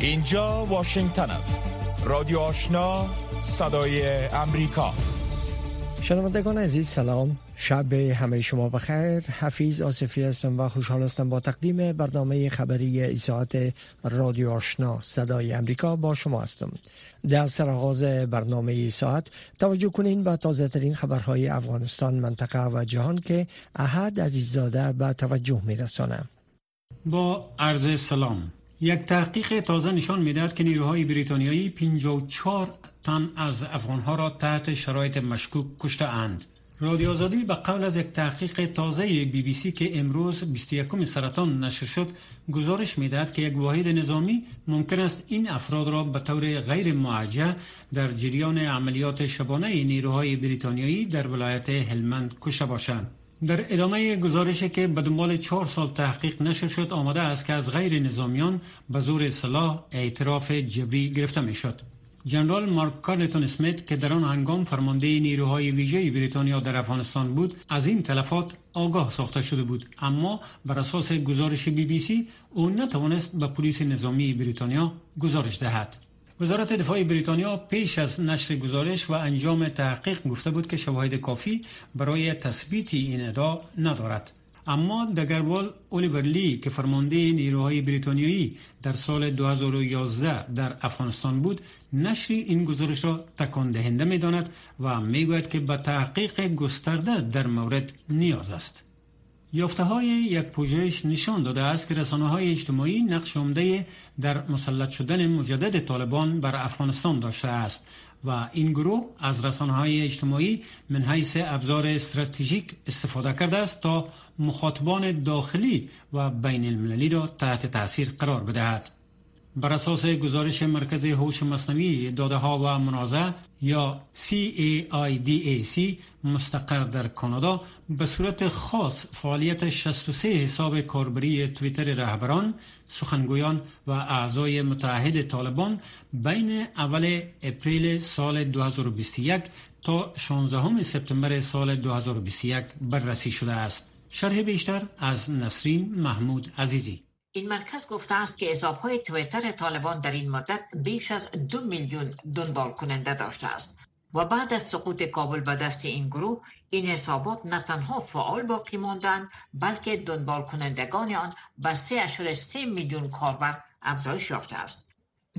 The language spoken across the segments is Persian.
اینجا واشنگتن است. رادیو آشنا صدای امریکا. شنوندگان عزیز سلام. شب همه شما بخیر. حفیظ آصفی هستم و خوشحال هستم با تقدیم برنامه خبری ایساعت رادیو آشنا صدای امریکا با شما هستم. در سرآغاز برنامه ای ساعت توجه کنین به تازه ترین خبرهای افغانستان منطقه و جهان که احد عزیززاده به توجه می رسانه. با عرض سلام. یک تحقیق تازه نشان می‌دهد که نیروهای بریتانیایی 54 تن از افغانها را تحت شرایط مشکوک کشته اند. رادیو آزادی به قول از یک تحقیق تازه بی بی سی که امروز 21 سرطان نشر شد گزارش می‌دهد که یک واحد نظامی ممکن است این افراد را به طور غیر معجه در جریان عملیات شبانه نیروهای بریتانیایی در ولایت هلمند کشته باشند. در ادامه گزارشی که به دنبال چهار سال تحقیق نشر شد آمده است که از غیر نظامیان به زور سلاح اعتراف جبری گرفته می شد. جنرال مارک کارلتون اسمیت که در آن هنگام فرمانده نیروهای ویژه بریتانیا در افغانستان بود از این تلفات آگاه ساخته شده بود اما بر اساس گزارش بی بی سی او نتوانست به پلیس نظامی بریتانیا گزارش دهد وزارت دفاع بریتانیا پیش از نشر گزارش و انجام تحقیق گفته بود که شواهد کافی برای تثبیت این ادعا ندارد اما دگروال الیور لی که فرمانده نیروهای بریتانیایی در سال 2011 در افغانستان بود نشر این گزارش را تکان دهنده می داند و می گوید که به تحقیق گسترده در مورد نیاز است. یافته های یک پوژش نشان داده است که رسانه های اجتماعی نقش عمده در مسلط شدن مجدد طالبان بر افغانستان داشته است و این گروه از رسانه های اجتماعی من حیث ابزار استراتژیک استفاده کرده است تا مخاطبان داخلی و بین المللی را تحت تاثیر قرار بدهد. بر اساس گزارش مرکز هوش مصنوعی داده ها و منازع یا CAIDAC مستقر در کانادا به صورت خاص فعالیت 63 حساب کاربری تویتر رهبران، سخنگویان و اعضای متحد طالبان بین اول اپریل سال 2021 تا 16 سپتامبر سال 2021 بررسی شده است. شرح بیشتر از نسرین محمود عزیزی این مرکز گفته است که های تویتر طالبان در این مدت بیش از دو میلیون دنبال کننده داشته است. و بعد از سقوط کابل به دست این گروه این حسابات نه تنها فعال باقی ماندند بلکه دنبال کنندگان آن به 3.3 میلیون کاربر افزایش یافته است.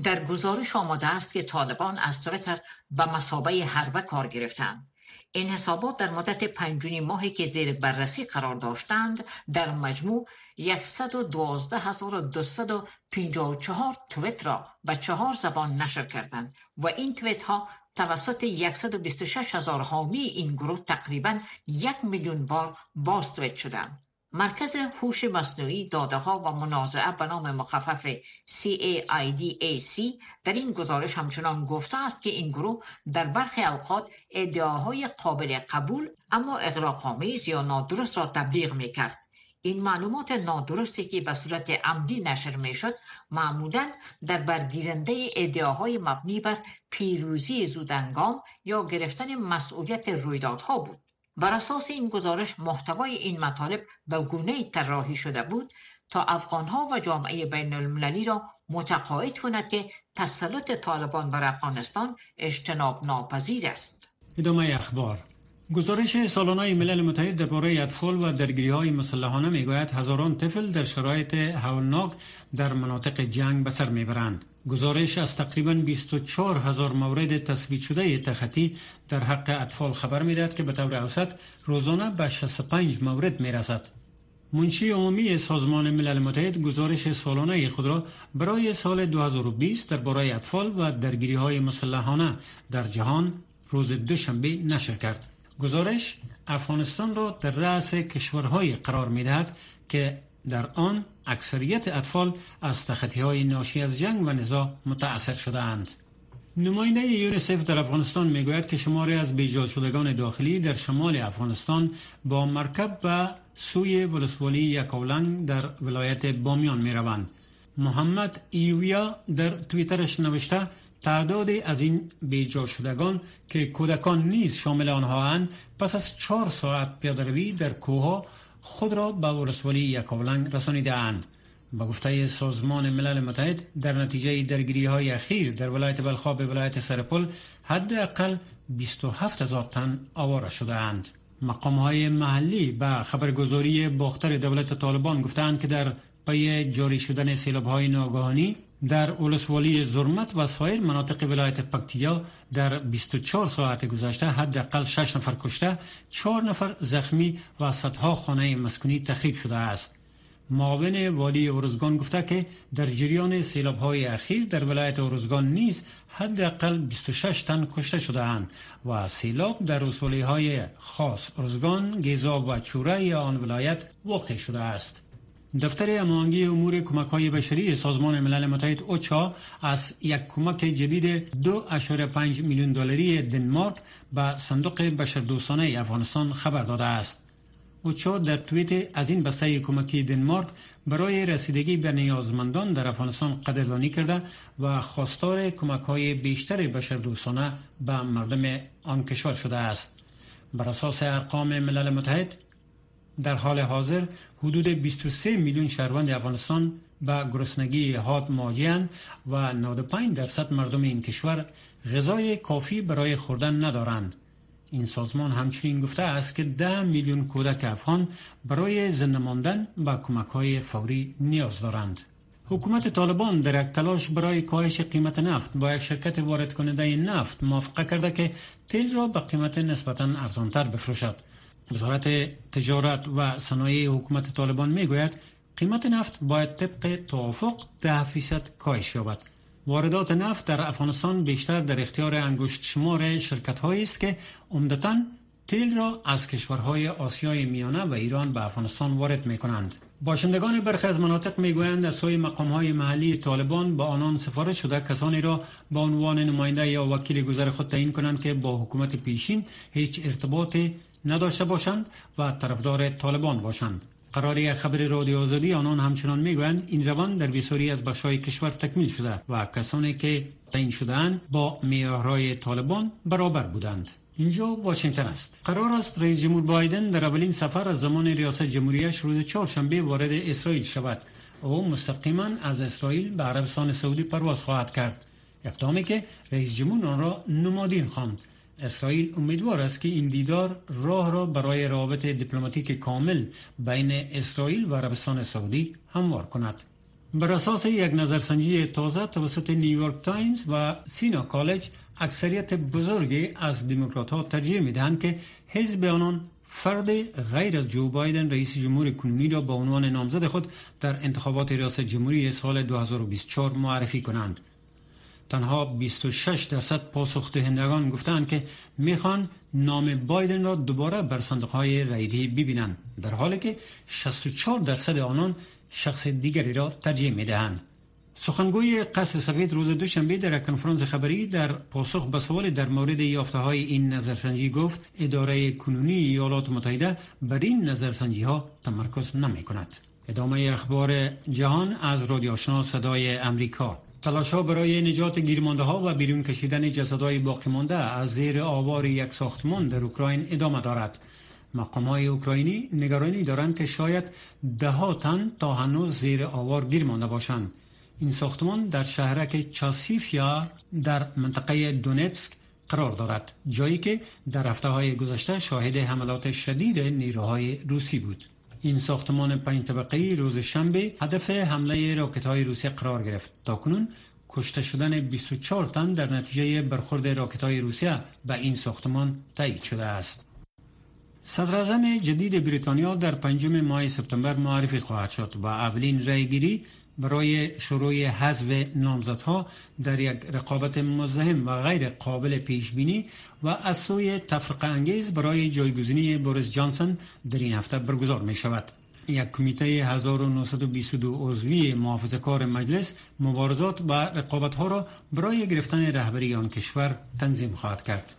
در گزارش آمده است که طالبان از تویتر به مسابه حربه کار گرفتند. این حسابات در مدت پنجونی ماهی که زیر بررسی قرار داشتند در مجموع 112254 تویت را به چهار زبان نشر کردند و این تویت ها توسط 126 هزار حامی این گروه تقریبا یک میلیون بار باز تویت شدند. مرکز هوش مصنوعی داده ها و منازعه به نام مخفف CAIDAC در این گزارش همچنان گفته است که این گروه در برخی اوقات ادعاهای قابل قبول اما اغراق‌آمیز یا نادرست را تبلیغ می کرد این معلومات نادرستی که به صورت عمدی نشر می شد معمولا در برگیرنده ادعاهای مبنی بر پیروزی زودنگام یا گرفتن مسئولیت رویدادها بود. بر اساس این گزارش محتوای این مطالب به گونه طراحی شده بود تا افغانها و جامعه بین المللی را متقاعد کند که تسلط طالبان بر افغانستان اجتناب ناپذیر است. ادامه اخبار. گزارش سالانه ملل متحد درباره اطفال و درگیری های مسلحانه می‌گوید هزاران طفل در شرایط هولناک در مناطق جنگ به سر می‌برند. گزارش از تقریبا 24 هزار مورد تثبیت شده تخطی در حق اطفال خبر می‌دهد که به طور اوسط روزانه به 65 مورد می‌رسد. منشی عمومی سازمان ملل متحد گزارش سالانه خود را برای سال 2020 درباره اطفال و درگیری های مسلحانه در جهان روز دوشنبه نشر کرد. گزارش افغانستان را در رأس کشورهای قرار می دهد که در آن اکثریت اطفال از تخطی های ناشی از جنگ و نزاع متأثر شده اند. نماینده یونیسف در افغانستان می‌گوید که شماری از بیجا شدگان داخلی در شمال افغانستان با مرکب به سوی ولسوالی یکاولنگ در ولایت بامیان می روند. محمد ایویا در تویترش نوشته تعدادی از این بیجا شدگان که کودکان نیز شامل آنها هستند پس از چهار ساعت پیاده‌روی در کوه خود را به ولسوالی یکاولنگ رسانیده اند به گفته سازمان ملل متحد در نتیجه درگیری های اخیر در ولایت بلخاب ولایت سرپل حداقل 27 هزار تن آواره شده اند. مقام های محلی به خبرگزاری باختر دولت طالبان گفتند که در پی جاری شدن سیلاب های ناگهانی در ولسوالی زرمت و سایر مناطق ولایت پکتیا در 24 ساعت گذشته حداقل 6 نفر کشته 4 نفر زخمی و صدها خانه مسکونی تخریب شده است معاون والی اورزگان گفته که در جریان سیلاب های اخیر در ولایت اورزگان نیز حداقل 26 تن کشته شده اند و سیلاب در اصولی های خاص ارزگان، گیزاب و چوره آن ولایت واقع شده است. دفتر امانگی امور کمک های بشری سازمان ملل متحد اوچا از یک کمک جدید 2.5 میلیون دلاری دنمارک به صندوق بشردوستانه افغانستان خبر داده است. اوچا در توییت از این بسته کمکی دنمارک برای رسیدگی به نیازمندان در افغانستان قدردانی کرده و خواستار کمک های بیشتر بشردوستانه به مردم آن کشور شده است. بر اساس ارقام ملل متحد در حال حاضر حدود 23 میلیون شهروند افغانستان به گرسنگی حاد مواجهاند و 95 درصد مردم این کشور غذای کافی برای خوردن ندارند. این سازمان همچنین گفته است که 10 میلیون کودک افغان برای زنده ماندن به کمک های فوری نیاز دارند. حکومت طالبان در یک تلاش برای کاهش قیمت نفت با یک شرکت وارد کننده نفت موافقه کرده که تیل را به قیمت نسبتا ارزانتر بفروشد. وزارت تجارت و صنایع حکومت طالبان می گوید قیمت نفت باید طبق توافق ده فیصد کاهش یابد. واردات نفت در افغانستان بیشتر در اختیار انگشت شمار شرکت هایی است که عمدتا تیل را از کشورهای آسیای میانه و ایران به افغانستان وارد می کنند. باشندگان برخی از مناطق می گویند از سوی مقام های محلی طالبان با آنان سفارش شده کسانی را به عنوان نماینده یا وکیل گذر خود تعیین کنند که با حکومت پیشین هیچ ارتباطی نداشته باشند و طرفدار طالبان باشند. قراری خبر رادیو آزادی آنان همچنان می‌گویند این روان در بسیاری از بخشهای کشور تکمیل شده و کسانی که تعیین شدهاند با معیارهای طالبان برابر بودند. اینجا واشنگتن است. قرار است رئیس جمهور بایدن در اولین سفر از زمان ریاست جمهوریش روز چهارشنبه وارد اسرائیل شود. او مستقیما از اسرائیل به عربستان سعودی پرواز خواهد کرد. اقدامی که رئیس جمهور آن را نمادین خواند. اسرائیل امیدوار است که این دیدار راه را برای روابط دیپلماتیک کامل بین اسرائیل و عربستان سعودی هموار کند. بر اساس یک نظرسنجی تازه توسط نیویورک تایمز و Siena College اکثریت بزرگی از دموکرات ها ترجیح می دهند که حزب آنان فرد غیر از جو بایدن رئیس جمهور کنونی را به عنوان نامزد خود در انتخابات ریاست جمهوری سال 2024 معرفی کنند. تنها 26 درصد پاسخ دهندگان گفتند که می‌خوان نام بایدن را دوباره بر صندوق های رایدهی ببینند در حالی که 64 درصد آنان شخص دیگری را ترجیح می‌دهند سخنگوی قصر سفید روز دوشنبه در کنفرانس خبری در پاسخ به سوال در مورد یافته های این نظرسنجی گفت اداره کنونی ایالات متحده بر این نظرسنجی ها تمرکز نمی کند. ادامه اخبار جهان از رادیو صدای امریکا تلاش ها برای نجات گیرمانده ها و بیرون کشیدن جسدهای باقی مانده از زیر آوار یک ساختمان در اوکراین ادامه دارد. مقام های اوکراینی نگرانی دارند که شاید ده تن تا هنوز زیر آوار گیر مانده باشند. این ساختمان در شهرک چاسیفیا در منطقه دونتسک قرار دارد جایی که در هفته های گذشته شاهد حملات شدید نیروهای روسی بود این ساختمان پنج طبقه روز شنبه هدف حمله راکت های روسی قرار گرفت. تا کنون کشته شدن 24 تن در نتیجه برخورد راکت های روسیه به این ساختمان تایید شده است. صدر جدید بریتانیا در پنجم ماه سپتامبر معرفی خواهد شد. و اولین رأیگیری برای شروع حذف نامزدها در یک رقابت مزاحم و غیر قابل پیش بینی و از سوی تفرقه انگیز برای جایگزینی بوریس جانسون در این هفته برگزار می شود. یک کمیته 1922 عضوی محافظه کار مجلس مبارزات و رقابت ها را برای گرفتن رهبری آن کشور تنظیم خواهد کرد.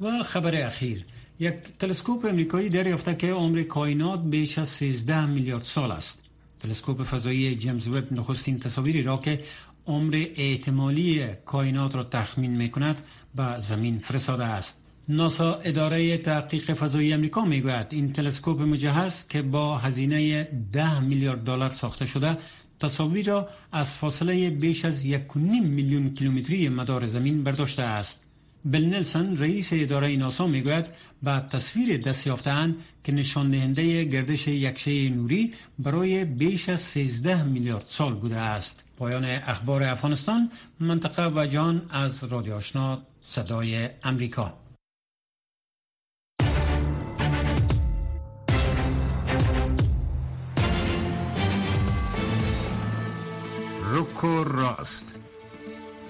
و خبر اخیر یک تلسکوپ امریکایی دریافته که عمر کائنات بیش از 13 میلیارد سال است. تلسکوپ فضایی جیمز وب نخستین تصاویری را که عمر احتمالی کائنات را تخمین می کند به زمین فرستاده است ناسا اداره تحقیق فضایی امریکا می‌گوید این تلسکوپ مجهز که با هزینه 10 میلیارد دلار ساخته شده تصاویر را از فاصله بیش از 1.5 میلیون کیلومتری مدار زمین برداشته است. بل نلسون رئیس اداره ناسا می‌گوید به تصویر دست یافتهاند که نشان دهنده گردش یکشه نوری برای بیش از 13 میلیارد سال بوده است. پایان اخبار افغانستان منطقه و جان از رادیو آشنا صدای امریکا رک و راست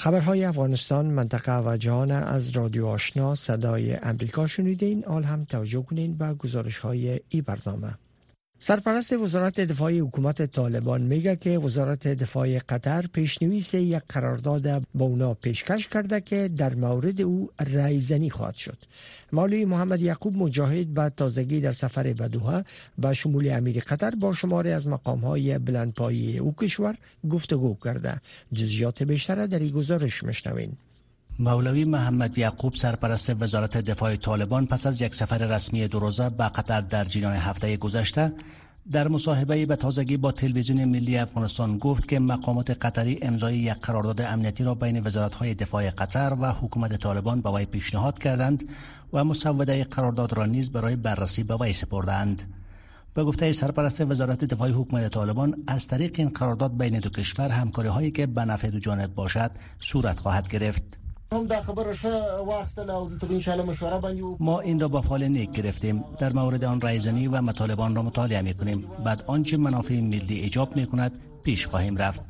خبرهای افغانستان منطقه و جهان از رادیو آشنا صدای امریکا شنیدین آل هم توجه کنین به گزارش های ای برنامه. سرپرست وزارت دفاع حکومت طالبان میگه که وزارت دفاع قطر پیشنویس یک قرارداد با اونا پیشکش کرده که در مورد او رایزنی خواهد شد. مولوی محمد یعقوب مجاهد بعد تازگی در سفر به دوحه به شمول امیر قطر با شماری از مقام های بلندپایی او کشور گفتگو کرده. جزیات بیشتر در این گزارش مشنوین مولوی محمد یعقوب سرپرست وزارت دفاع طالبان پس از یک سفر رسمی دو روزه به قطر در جریان هفته گذشته در مصاحبه به تازگی با تلویزیون ملی افغانستان گفت که مقامات قطری امضای یک قرارداد امنیتی را بین وزارت‌های دفاع قطر و حکومت طالبان به وی پیشنهاد کردند و مسوده قرارداد را نیز برای بررسی به وی سپردند. به گفته سرپرست وزارت دفاع حکومت طالبان از طریق این قرارداد بین دو کشور همکاری هایی که به نفع دو جانب باشد صورت خواهد گرفت. ما این را با فال نیک گرفتیم. در مورد آن رایزنی و مطالبان را مطالعه می کنیم بعد آنچه منافع ملی ایجاب می کند پیش خواهیم رفت.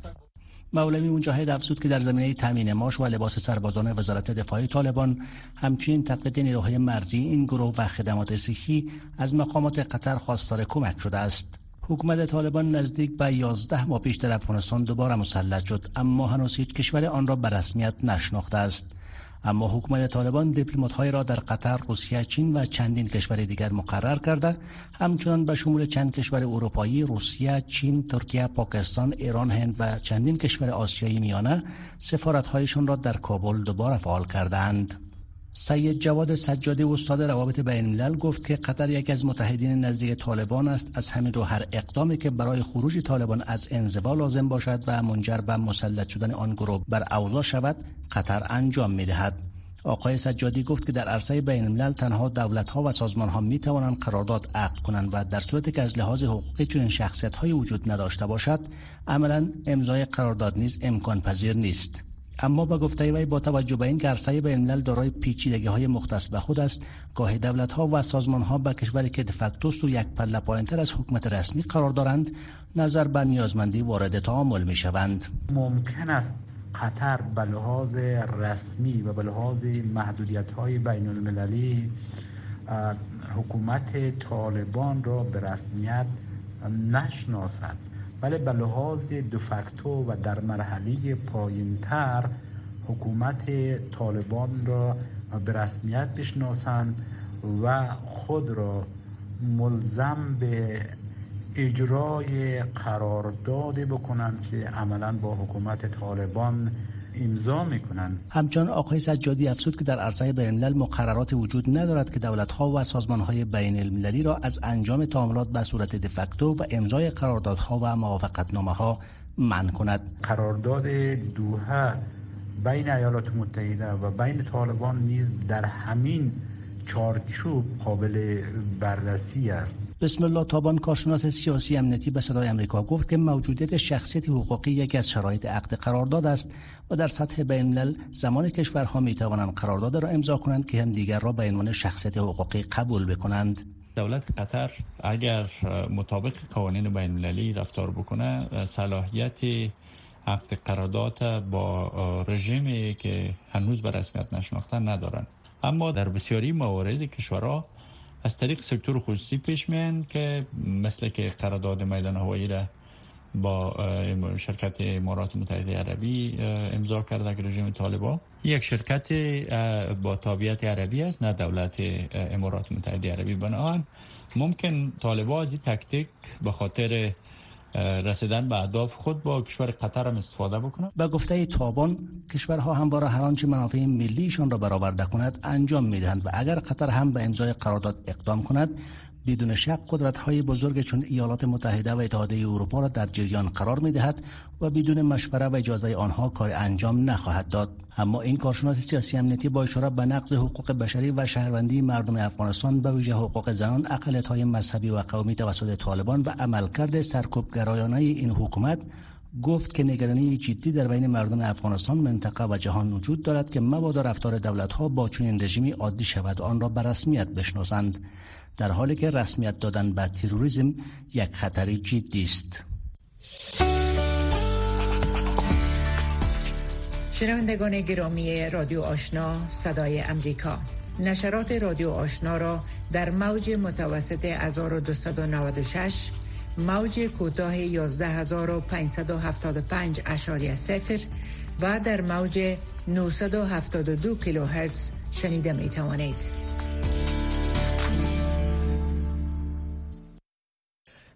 مولوی مجاهد افزود که در زمینه تامین ماش و لباس سربازان وزارت دفاع طالبان همچنین تقویت نیروهای مرزی این گروه و خدمات صحی از مقامات قطر خواستار کمک شده است. حکومت طالبان نزدیک به 11 ماه پیش در افغانستان دوباره مسلط شد اما هنوز هیچ کشور آن را به رسمیت نشناخته است اما حکومت طالبان های را در قطر، روسیه، چین و چندین کشور دیگر مقرر کرده همچنان به شمول چند کشور اروپایی، روسیه، چین، ترکیه، پاکستان، ایران، هند و چندین کشور آسیایی میانه سفارتهایشان را در کابل دوباره فعال کردند. سید جواد سجادی استاد روابط بین الملل گفت که قطر یکی از متحدین نزدیک طالبان است از همین رو هر اقدامی که برای خروج طالبان از انزوا لازم باشد و منجر به مسلط شدن آن گروه بر اوضاع شود قطر انجام می دهد. آقای سجادی گفت که در عرصه بین الملل تنها دولت ها و سازمان ها می توانند قرارداد عقد کنند و در صورتی که از لحاظ حقوقی چنین شخصیت های وجود نداشته باشد عملا امضای قرارداد نیز امکان پذیر نیست اما با گفته وی با توجه به این که عرصه بین الملل دارای پیچیدگی های مختص به خود است گاهی دولت ها و سازمان ها به کشوری که دفکتوست و یک پله پایینتر از حکومت رسمی قرار دارند نظر به نیازمندی وارد تعامل می شوند ممکن است قطر به لحاظ رسمی و به لحاظ محدودیت های بین المللی حکومت طالبان را به رسمیت نشناسد. ولی به لحاظ دفکتو و در مرحله پایینتر حکومت طالبان را به رسمیت بشناسند و خود را ملزم به اجرای قرارداد بکنند که عملا با حکومت طالبان امضا می‌کنند. همچنان آقای سجادی افزود که در عرصه بین الملل مقررات وجود ندارد که دولت ها و سازمان های بین المللی را از انجام تعاملات به صورت دفکتو و امضای قراردادها و موافقتنامه ها منع کند. قرارداد دوحه بین ایالات متحده و بین طالبان نیز در همین چارچوب قابل بررسی است. بسم الله تابان کارشناس سیاسی امنیتی به صدای امریکا گفت که موجودیت شخصیت حقوقی یکی از شرایط عقد قرارداد است و در سطح بین زمان کشورها می توانند قرارداد را امضا کنند که هم دیگر را به عنوان شخصیت حقوقی قبول بکنند. دولت قطر اگر مطابق قوانین بین رفتار بکنه صلاحیت عقد قرارداد با رژیمی که هنوز به رسمیت نشناخته ندارند اما در بسیاری موارد کشورها از طریق سکتور خصوصی پیش میان که مثل که قرارداد میدان هوایی را با شرکت امارات متحده عربی امضا کرده که رژیم طالبا یک شرکت با تابعیت عربی است نه دولت امارات متحده عربی. بنابراین ممکن طالبا از تکتیک به خاطر رسیدن به اهداف خود با کشور قطر هم استفاده بکنند به گفته تابان کشورها همواره هر آنچه منافع ملیشان را برآورده کند انجام می‌دهند و اگر قطر هم به امضای قرارداد اقدام کند بدون شک قدرت های بزرگ چون ایالات متحده و اتحادیه اروپا را در جریان قرار می دهد و بدون مشوره و اجازه آنها کار انجام نخواهد داد. اما این کارشناس سیاسی امنیتی با اشاره به نقض حقوق بشری و شهروندی مردم افغانستان به ویژه حقوق زنان اقلیت های مذهبی و قومی توسط طالبان و عملکرد سرکوبگرایانه این حکومت گفت که نگرانی جدی در بین مردم افغانستان منطقه و جهان وجود دارد که مبادا رفتار دولت ها با چنین رژیمی عادی شود آن را به رسمیت بشناسند. در حالی که رسمیت دادن به تروریسم یک خطری جدی است شنوندگان گرامی رادیو آشنا صدای امریکا نشرات رادیو آشنا را در موج متوسط 1296 موج کوتاه 11575 اشاری سفر و در موج 972 کیلوهرتز شنیده می توانید.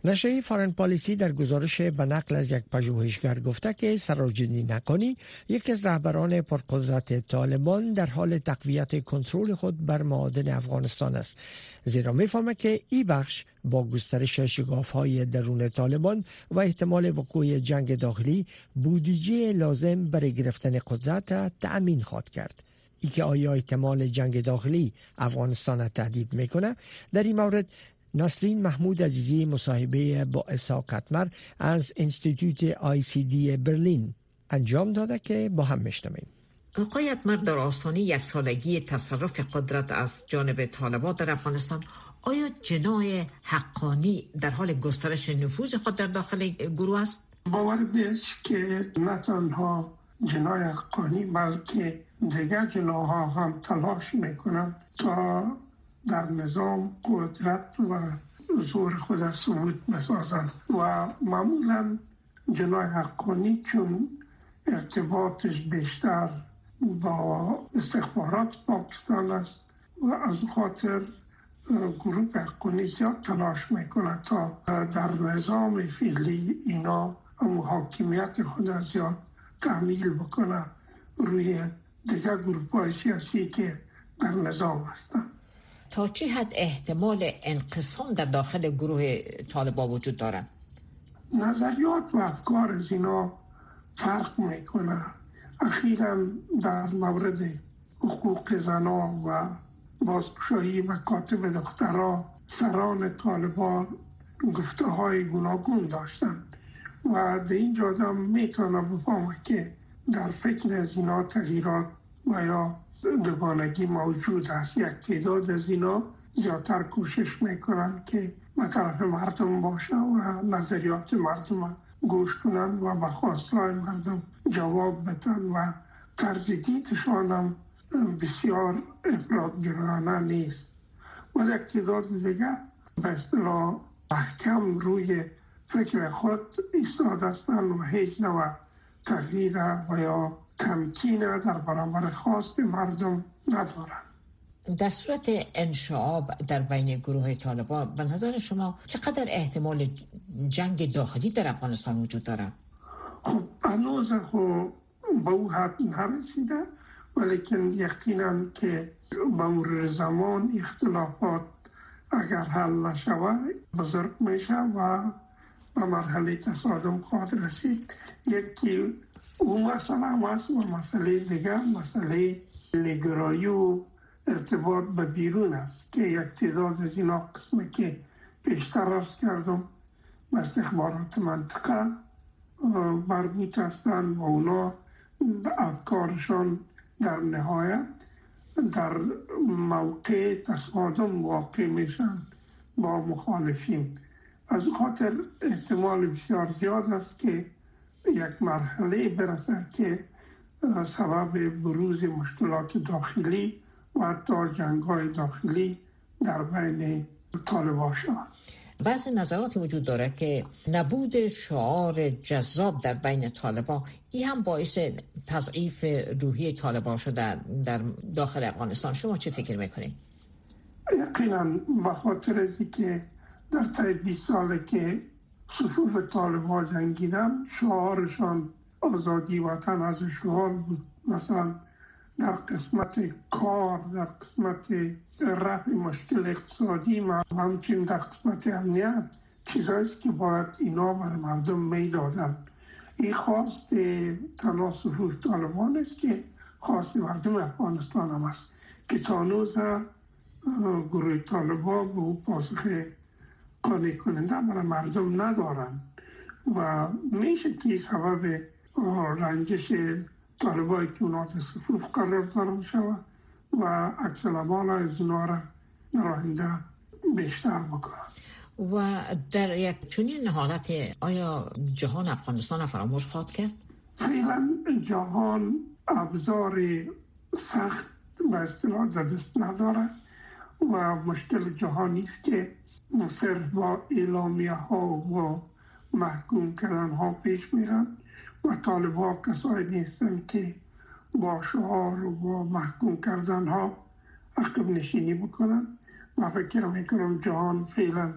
نشه فارن پالیسی در گزارش به نقل از یک پژوهشگر گفته که سراجدی نکنی یکی از رهبران پرقدرت طالبان در حال تقویت کنترل خود بر معادن افغانستان است. زیرا می‌فهمه که این بخش با گسترش شگاف های درون طالبان و احتمال وقوع جنگ داخلی بودجه لازم برای گرفتن قدرت تأمین خواد کرد. ای که آیا احتمال جنگ داخلی افغانستان تهدید می‌کنه در این مورد نسرین محمود عزیزی مصاحبه با اسحاق قطمر از انستیتوت آی سی دی برلین انجام داده که با هم میشنویم آقای مرد در آستانه یک سالگی تصرف قدرت از جانب طالبان در افغانستان آیا جنای حقانی در حال گسترش نفوذ خود در داخل گروه است؟ باور بیست که نه تنها جنای حقانی بلکه دیگر جناها هم تلاش می‌کنند تا در نظام قدرت و زور خود را ثبوت بسازند و معمولا جنای حقانی چون ارتباطش بیشتر با استخبارات پاکستان است و از خاطر گروه حقانی زیاد تلاش می‌کنه تا در نظام فعلی اینا حاکمیت خود زیاد تعمیل بکنه روی دیگر گروه های سیاسی که در نظام هستند. تا چه حد احتمال انقسام در داخل گروه طالبا وجود دارد؟ نظریات و افکار از اینا فرق می‌کنه. اخیرا در مورد حقوق زنا و بازگشایی و کاتب دخترها سران طالبان گفته های گوناگون داشتند و به این جادم می‌تونه بفهمه که در فکر از اینا تغییرات و یا دوگانگی موجود است. یک تعداد از اینا زیادتر کوشش می‌کنن که به طرف مردم باشه و نظریات مردم گوش کنن و به خواستهای مردم جواب بدن و طرز دیدشان هم بسیار افرادگرانه نیست. و یک تعداد دیگر به اصطلاح محکم روی فکر خود ایستاد هستند و هیچ نوع تغییر و یا تمکین در برابر خواست مردم ندارند در صورت انشعاب در بین گروه طالبان به نظر شما چقدر احتمال جنگ داخلی در افغانستان وجود دارد؟ خب هنوز خب به او حد نرسیده ولیکن یقینا که به مرور زمان اختلافات اگر حل نشود بزرگ میشه و به مرحله تصادم خواهد رسید یکی او مسئله هم و مسئله دیگر مسئله نگرایی و ارتباط به بیرون است که یک تعداد از اینا قسمه که پیشتر ارز کردم به استخبارات منطقه مربوط هستند و اونا افکارشان در نهایت در موقع تصادم واقع میشن با مخالفین. از خاطر احتمال بسیار زیاد است که یک مرحله برسه که سبب بروز مشکلات داخلی و حتی جنگ های داخلی در بین طالبان شود بعضی نظرات وجود داره که نبود شعار جذاب در بین طالبان این هم باعث تضعیف روحی طالبان شده در داخل افغانستان. شما چه فکر می‌کنید؟ یقینا به خاطر که در طی 20 ساله که صفوف طالبان جنگیدن شعارشان آزادی وطن از شعار بود. مثلا در قسمت کار در قسمت رفع مشکل اقتصادی و همچنین در قسمت امنیت چیزهایی که باید اینا بر مردم می دادن. این خواست تنها صفوف طالبان است که خواست مردم افغانستان هم است که تانوز گروه طالبان به پاسخ قانع کننده برای مردم ندارن و میشه که سبب رنجش طالبایی که اونا صفوف قرار دارن شود و عکس از اونا را در آینده بیشتر بکنن و در یک چنین حالت آیا جهان افغانستان فراموش خواهد کرد؟ فعلا جهان ابزار سخت و اصطلاح در دست نداره و مشکل جهانی است که صرف با اعلامیه ها و محکوم کردن ها پیش میرن و طالبا کسایی نیستن که با شعار و با محکوم کردن ها عقب نشینی بکنن. و فکر می‌کنم جهان فعلا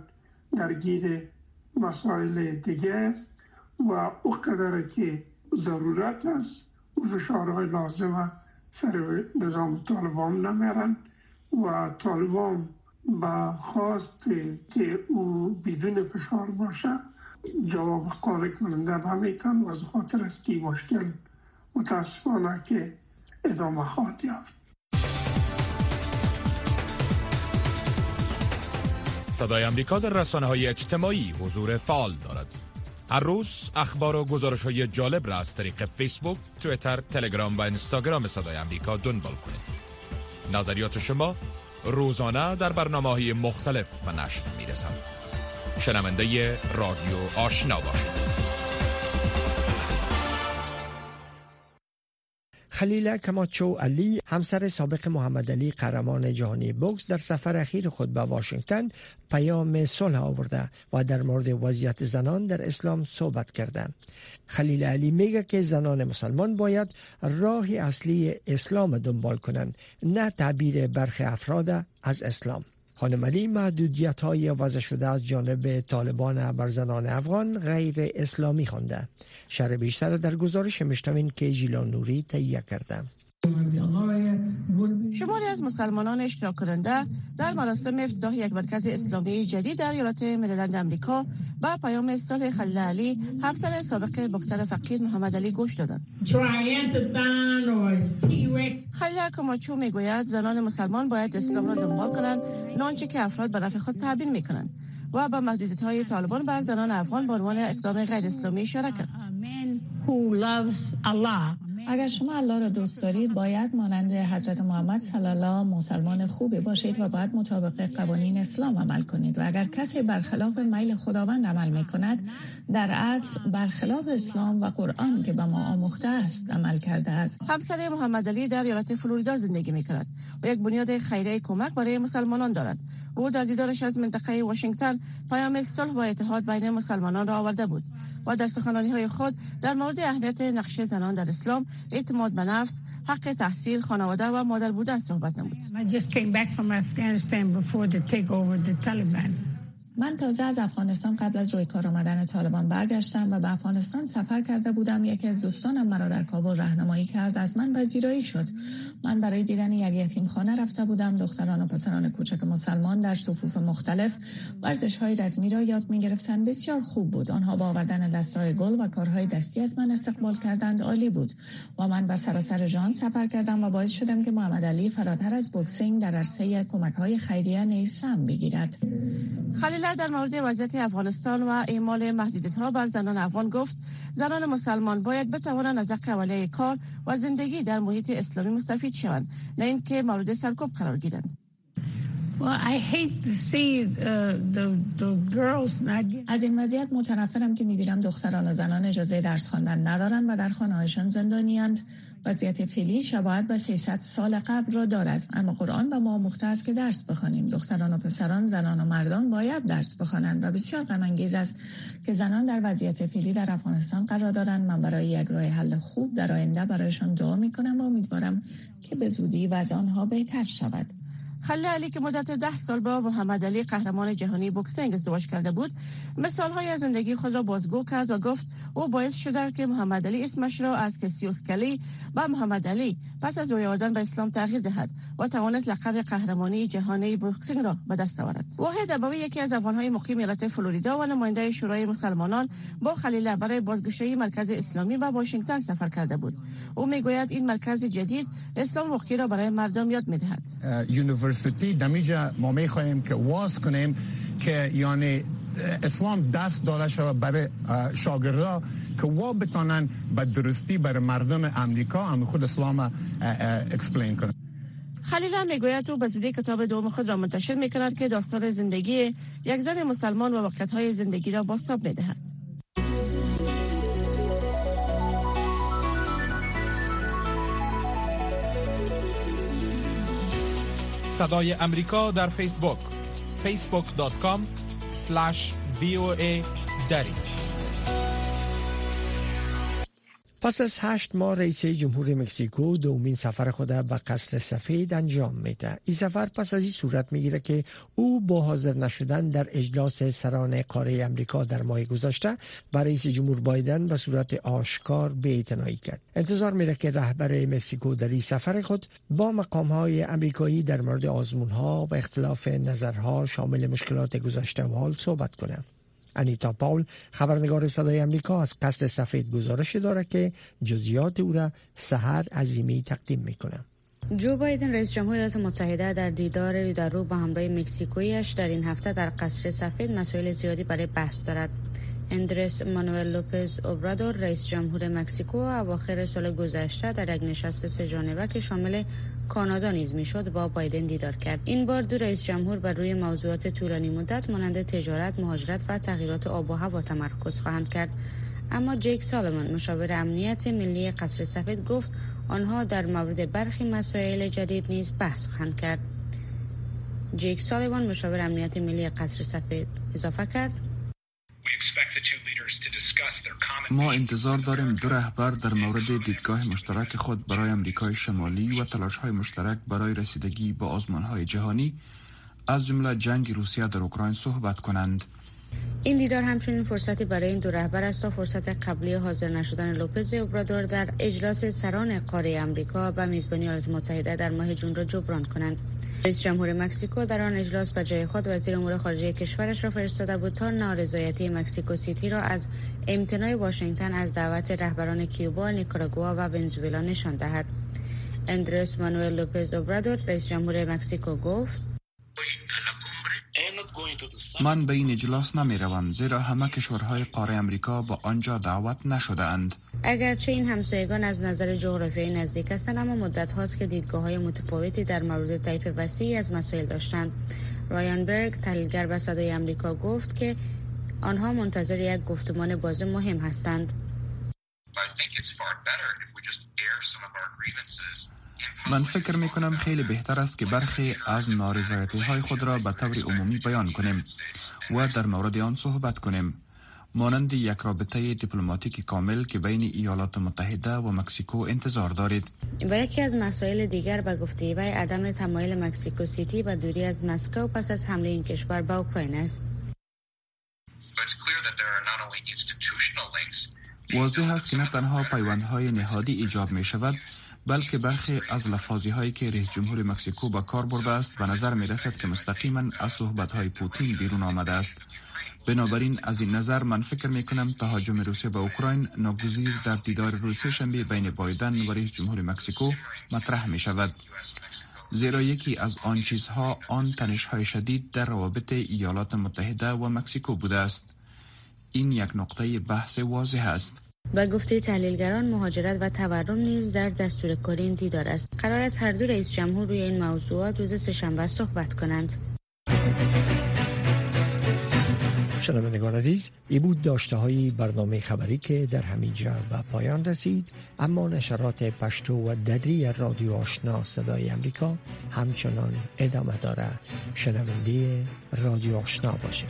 درگیر مسائل دیگه است و او قدر که ضرورت است و فشارهای لازم سر نظام طالبان نمیرن و طالبان با خواست که او بدون فشار باشه جواب قانع کننده نمیتن و از خاطر است که مشکل متاسفانه که ادامه خواهد یافت. صدای امریکا در رسانه های اجتماعی حضور فعال دارد. هر روز اخبار و گزارش های جالب را از طریق فیسبوک، تویتر، تلگرام و اینستاگرام صدای امریکا دنبال کنید. نظریات شما روزانه در برنامه های مختلف و نشر می رسند شنونده رادیو آشنا باشید. خلیل کماچو علی همسر سابق محمد علی قهرمان جهانی بوکس در سفر اخیر خود به واشنگتن پیام صلح آورده و در مورد وضعیت زنان در اسلام صحبت کرده. خلیل علی میگه که زنان مسلمان باید راه اصلی اسلام دنبال کنند نه تعبیر برخی افراد از اسلام. خانم علی محدودیت های وضع شده از جانب طالبان بر زنان افغان غیر اسلامی خونده شر بیشتر در گزارش مشتمین که جیلان نوری تهیه کرده. شماری از مسلمانان اشتراک کننده در مراسم افتتاح یک مرکز اسلامی جدید در ایالات مریلند امریکا با پیام صلح خلیل علی همسر سابق بکسر فقیر محمد علی گوش دادند. خلیل کماچو می‌گوید زنان مسلمان باید اسلام را دنبال کنند نانچه که افراد به نفع خود تعبیر می‌کنند و با محدودیت های طالبان بر زنان افغان به عنوان اقدام غیر اسلامی اشاره کرد. اگر شما الله را دوست دارید باید مانند حضرت محمد صلی الله مسلمان خوبی باشید و باید مطابق قوانین اسلام عمل کنید. و اگر کسی برخلاف میل خداوند عمل می کند در اصل برخلاف اسلام و قرآن که به ما آموخته است عمل کرده است. همسر محمد علی در ایالت فلوریدا زندگی می کند و یک بنیاد خیریه کمک برای مسلمانان دارد. او در دیدارش از منطقه واشنگتن پیام صلح و اتحاد بین مسلمانان را آورده بود. و در سخنانی های خود در مورد اهمیت نقش زنان در اسلام اعتماد به نفس حق تحصیل خانواده و مادر بودن صحبت نمود. من تازه از افغانستان قبل از روی کار آمدن طالبان برگشتم و به افغانستان سفر کرده بودم. یکی از دوستانم مرا در کابل راهنمایی کرد. از من پذیرایی شد. من برای دیدن یک یتیم خانه رفته بودم. دختران و پسران کوچک مسلمان در صفوف مختلف ورزش های رزمی را یاد می گرفتن بسیار خوب بود. آنها با آوردن دستای گل و کارهای دستی از من استقبال کردند. عالی بود. و من به سراسر جان سفر کردم و باعث شدم که محمد علی فراتر از بوکسینگ در عرصه کمک های خیریه نیز بگیرد. خلیل در مورد وضعیت افغانستان و اعمال محدودیت ها بر زنان افغان گفت زنان مسلمان باید بتوانند از اولیه کار و زندگی در محیط اسلامی مستفید شوند نه اینکه مورد سرکوب قرار گیرند. از این وضعیت متنفرم که می‌بینم دختران و زنان اجازه درس خواندن ندارند و در خانه هایشان زندانیاند. وضعیت فعلی شباهت به 300 سال قبل را دارد. اما قرآن به ما مخته است که درس بخوانیم. دختران و پسران زنان و مردان باید درس بخوانند و بسیار غم است که زنان در وضعیت فعلی در افغانستان قرار دارند. من برای یک راه حل خوب در آینده برایشان دعا می کنم و امیدوارم که به زودی وضع آنها بهتر شود. خلی علی که مدت ده سال با محمد علی قهرمان جهانی بوکسینگ ازدواج کرده بود مثال های زندگی خود را بازگو کرد و گفت او باعث شده که محمد علی اسمش را از کسیوس کلی و محمد علی پس از روی آوردن به اسلام تغییر دهد و توانست لقب قهرمانی جهانی بوکسینگ را به دست آورد. واحد ابوی یکی از افغانهای مقیم ایالت فلوریدا و نماینده شورای مسلمانان با خلیل برای بازگشایی مرکز اسلامی و واشنگتن سفر کرده بود. او می‌گوید این مرکز جدید اسلام واقعی را برای مردم یاد می‌دهد. university دمیجا ما می‌خواهیم که واز کنیم که یعنی اسلام درس داده شود برای شاگردا که وا بتانن به درستی برای مردم امریکا هم خود اسلام explain کنن خلیل هم می‌گوید او به زودی کتاب دوم خود را منتشر می کند که داستان زندگی یک زن مسلمان و وقت های زندگی را باستاب می دهد. صدای امریکا در فیسبوک. facebook.com slash دری. پس از هشت ماه رئیس جمهور مکزیکو دومین سفر خود به قصر سفید انجام میده. این سفر پس از این صورت می‌گیره که او با حاضر نشدن در اجلاس سران قاره امریکا در ماه گذشته برای رئیس جمهور بایدن به صورت آشکار بی‌اعتنایی کرد. انتظار میره که رهبر مکزیکو در این سفر خود با مقام های امریکایی در مورد آزمون ها و اختلاف نظرها شامل مشکلات گذشته و حال صحبت کنند انیتا پاول خبرنگار صدای امریکا از قصد سفید گزارش داره که جزیات او را سهر عظیمی تقدیم می‌کنه جو بایدن رئیس جمهور ایالات متحده در دیدار در رو با همراه مکزیکویش در این هفته در قصر سفید مسائل زیادی برای بحث دارد. اندرس مانوئل لوپز اوبرادور رئیس جمهور مکزیکو اواخر سال گذشته در یک نشست سه جانبه که شامل کانادا نیز می‌شد با بایدن دیدار کرد. این بار دو رئیس جمهور بر روی موضوعات طولانی مدت مانند تجارت مهاجرت و تغییرات آب و هوا تمرکز خواهند کرد. اما جیک سالمون مشاور امنیت ملی قصر سفید گفت آنها در مورد برخی مسائل جدید نیز بحث خواهند کرد. جیک سالیوان مشاور امنیت ملی قصر سفید اضافه کرد. ما انتظار داریم دو رهبر در مورد دیدگاه مشترک خود برای امریکای شمالی و تلاش های مشترک برای رسیدگی با آزمان های جهانی از جمله جنگ روسیه در اوکراین صحبت کنند. این دیدار همچنین فرصتی برای این دو رهبر است تا فرصت قبلی حاضر نشدن لوپز اوبرادور در اجلاس سران قاره امریکا و میزبانی ایالات متحده در ماه جون را جبران کنند. رئیس جمهور مکزیکو در آن اجلاس به جای خود وزیر امور خارجه کشورش را فرستاده بود تا نارضایتی مکزیکو سیتی را از امتناع واشنگتن از دعوت رهبران کیوبا، نیکاراگوا و ونزوئلا نشان دهد. اندرس مانوئل لوپز اوبرادور رئیس جمهور مکزیکو گفت من به این اجلاس نمی روم زیرا همه کشورهای قاره امریکا با آنجا دعوت نشده اند. اگرچه این همسایگان از نظر جغرافیایی نزدیک هستند اما مدت هاست که دیدگاه های متفاوتی در مورد طیف وسیعی از مسائل داشتند. رایان برگ تحلیلگر به صدای امریکا گفت که آنها منتظر یک گفتمان باز مهم هستند. من فکر می کنم خیلی بهتر است که برخی از نارضایتی های خود را به طور عمومی بیان کنیم و در مورد آن صحبت کنیم. مانند یک رابطه دیپلماتیک کامل که بین ایالات متحده و مکسیکو انتظار دارید. و یکی از مسائل دیگر به گفته وی عدم تمایل مکسیکو سیتی و دوری از مسکو پس از حمله این کشور به اوکراین است. واضح است که نه تنها پیوندهای نهادی ایجاب می شود بلکه برخی از لفاظی هایی که رئیس جمهور مکسیکو با کار برده است به نظر می رسد که مستقیما از صحبت های پوتین بیرون آمده است. بنابراین از این نظر من فکر می کنم تهاجم روسیه به اوکراین ناگزیر در دیدار روز شنبه بین بایدن و رئیس جمهور مکسیکو مطرح می شود زیرا یکی از آن چیزها آن تنش های شدید در روابط ایالات متحده و مکسیکو بوده است. این یک نقطه بحث واضح است. و گفته تحلیلگران مهاجرت و تورم نیز در دستور کاری این دیدار است. قرار است هر دو رئیس جمهور روی این موضوعات روز سهشنبه صحبت کنند. شنوندگان عزیز ای بود داشته های برنامه خبری که در همینجا به پایان رسید. اما نشرات پشتو و ددری رادیو آشنا صدای امریکا همچنان ادامه داره شنونده رادیو آشنا باشه